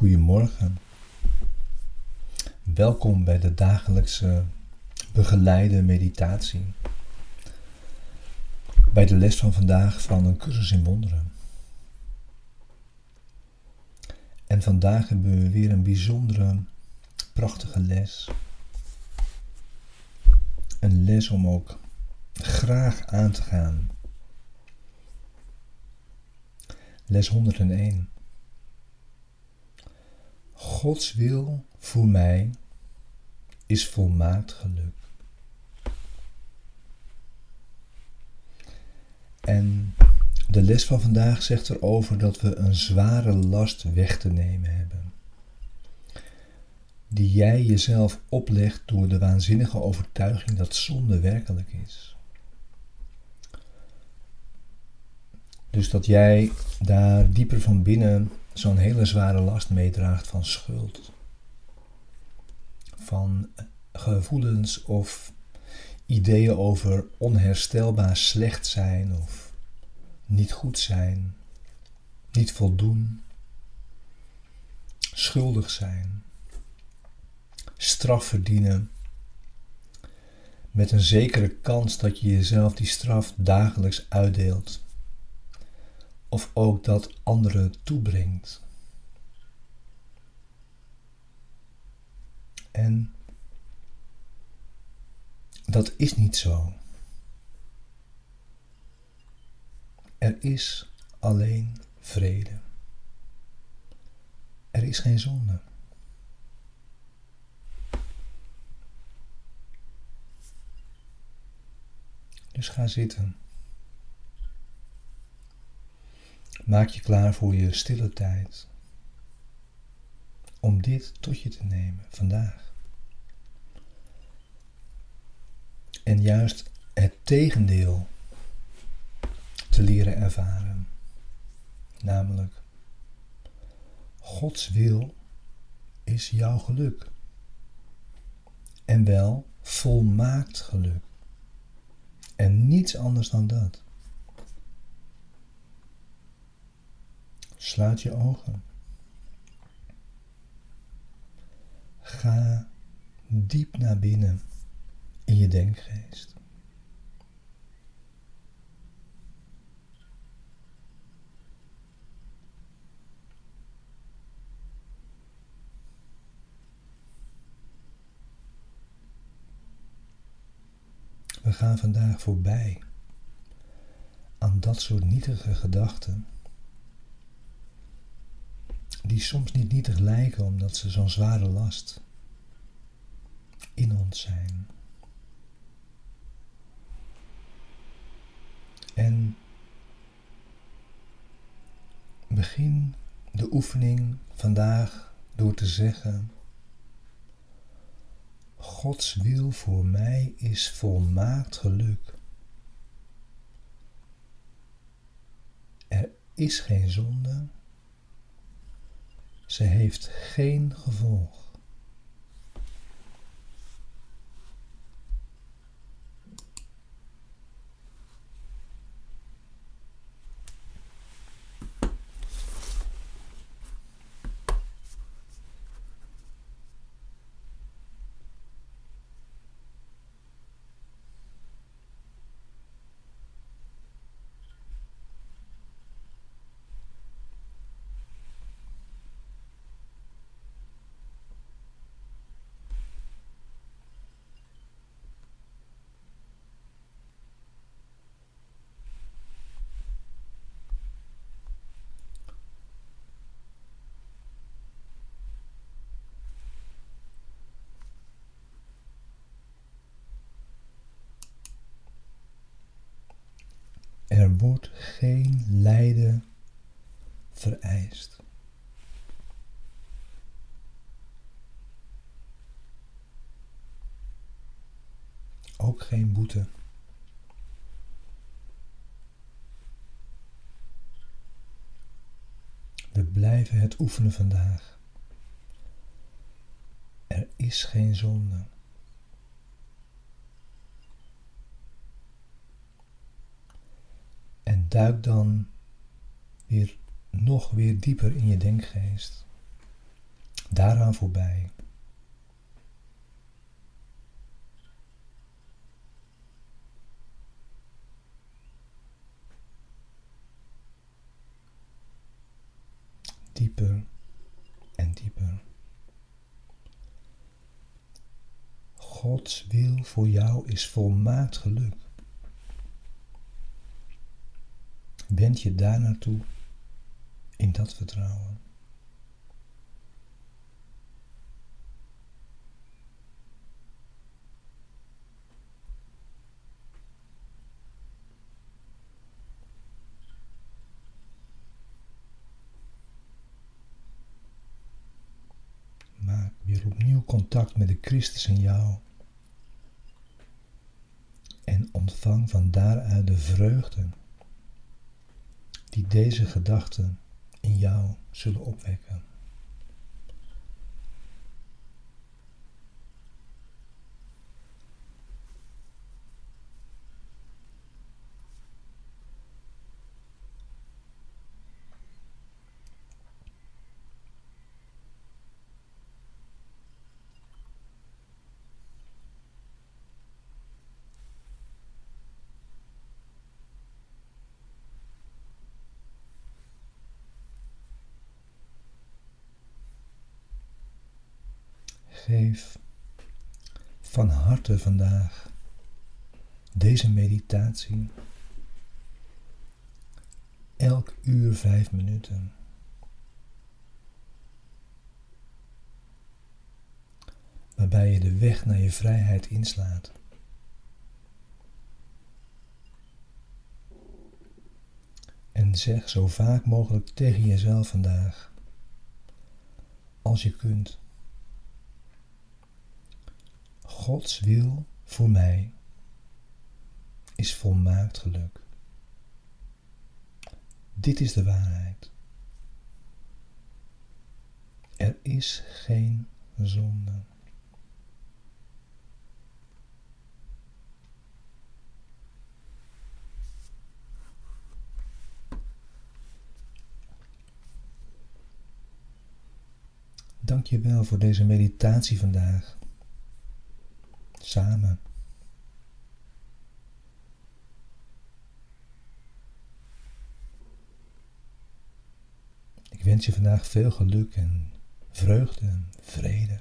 Goedemorgen. Welkom bij de dagelijkse begeleide meditatie. Bij de les van vandaag van een cursus in wonderen. En vandaag hebben we weer een bijzondere, prachtige les. Een les om ook graag aan te gaan. Les 101. Gods wil voor mij is volmaakt geluk. En de les van vandaag zegt erover dat we een zware last weg te nemen hebben. Die jij jezelf oplegt door de waanzinnige overtuiging dat zonde werkelijk is. Dus dat jij daar dieper van binnen zo'n hele zware last meedraagt van schuld. Van gevoelens of ideeën over onherstelbaar slecht zijn of niet goed zijn, niet voldoen, schuldig zijn, straf verdienen, met een zekere kans dat je jezelf die straf dagelijks uitdeelt of ook dat anderen toebrengt. En dat is niet zo. Er is alleen vrede. Er is geen zonde. Dus ga zitten. Maak je klaar voor je stille tijd. Om dit tot je te nemen vandaag. En juist het tegendeel te leren ervaren. Namelijk, Gods wil is jouw geluk. En wel volmaakt geluk. En niets anders dan dat. Sluit je ogen. Ga diep naar binnen in je denkgeest. We gaan vandaag voorbij aan dat soort nietige gedachten die soms niet nietig lijken omdat ze zo'n zware last in ons zijn. En begin de oefening vandaag door te zeggen: Gods wil voor mij is volmaakt geluk. Er is geen zonde ze heeft geen gevolg. Er wordt geen lijden vereist. Ook geen boete. We blijven het oefenen vandaag. Er is geen zonde. Duik dan weer nog weer dieper in je denkgeest. daaraan voorbij. Dieper en dieper. Gods wil voor jou is volmaakt geluk. Wend je daar naartoe in dat vertrouwen. Maak weer opnieuw contact met de Christus in jou. En ontvang van daaruit de vreugde die deze gedachten in jou zullen opwekken. Geef van harte vandaag deze meditatie elk uur vijf minuten. Waarbij je de weg naar je vrijheid inslaat. En zeg zo vaak mogelijk tegen jezelf vandaag, als je kunt. Gods wil voor mij is volmaakt geluk. Dit is de waarheid. Er is geen zonde. Dank je wel voor deze meditatie vandaag samen. Ik wens je vandaag veel geluk en vreugde en vrede.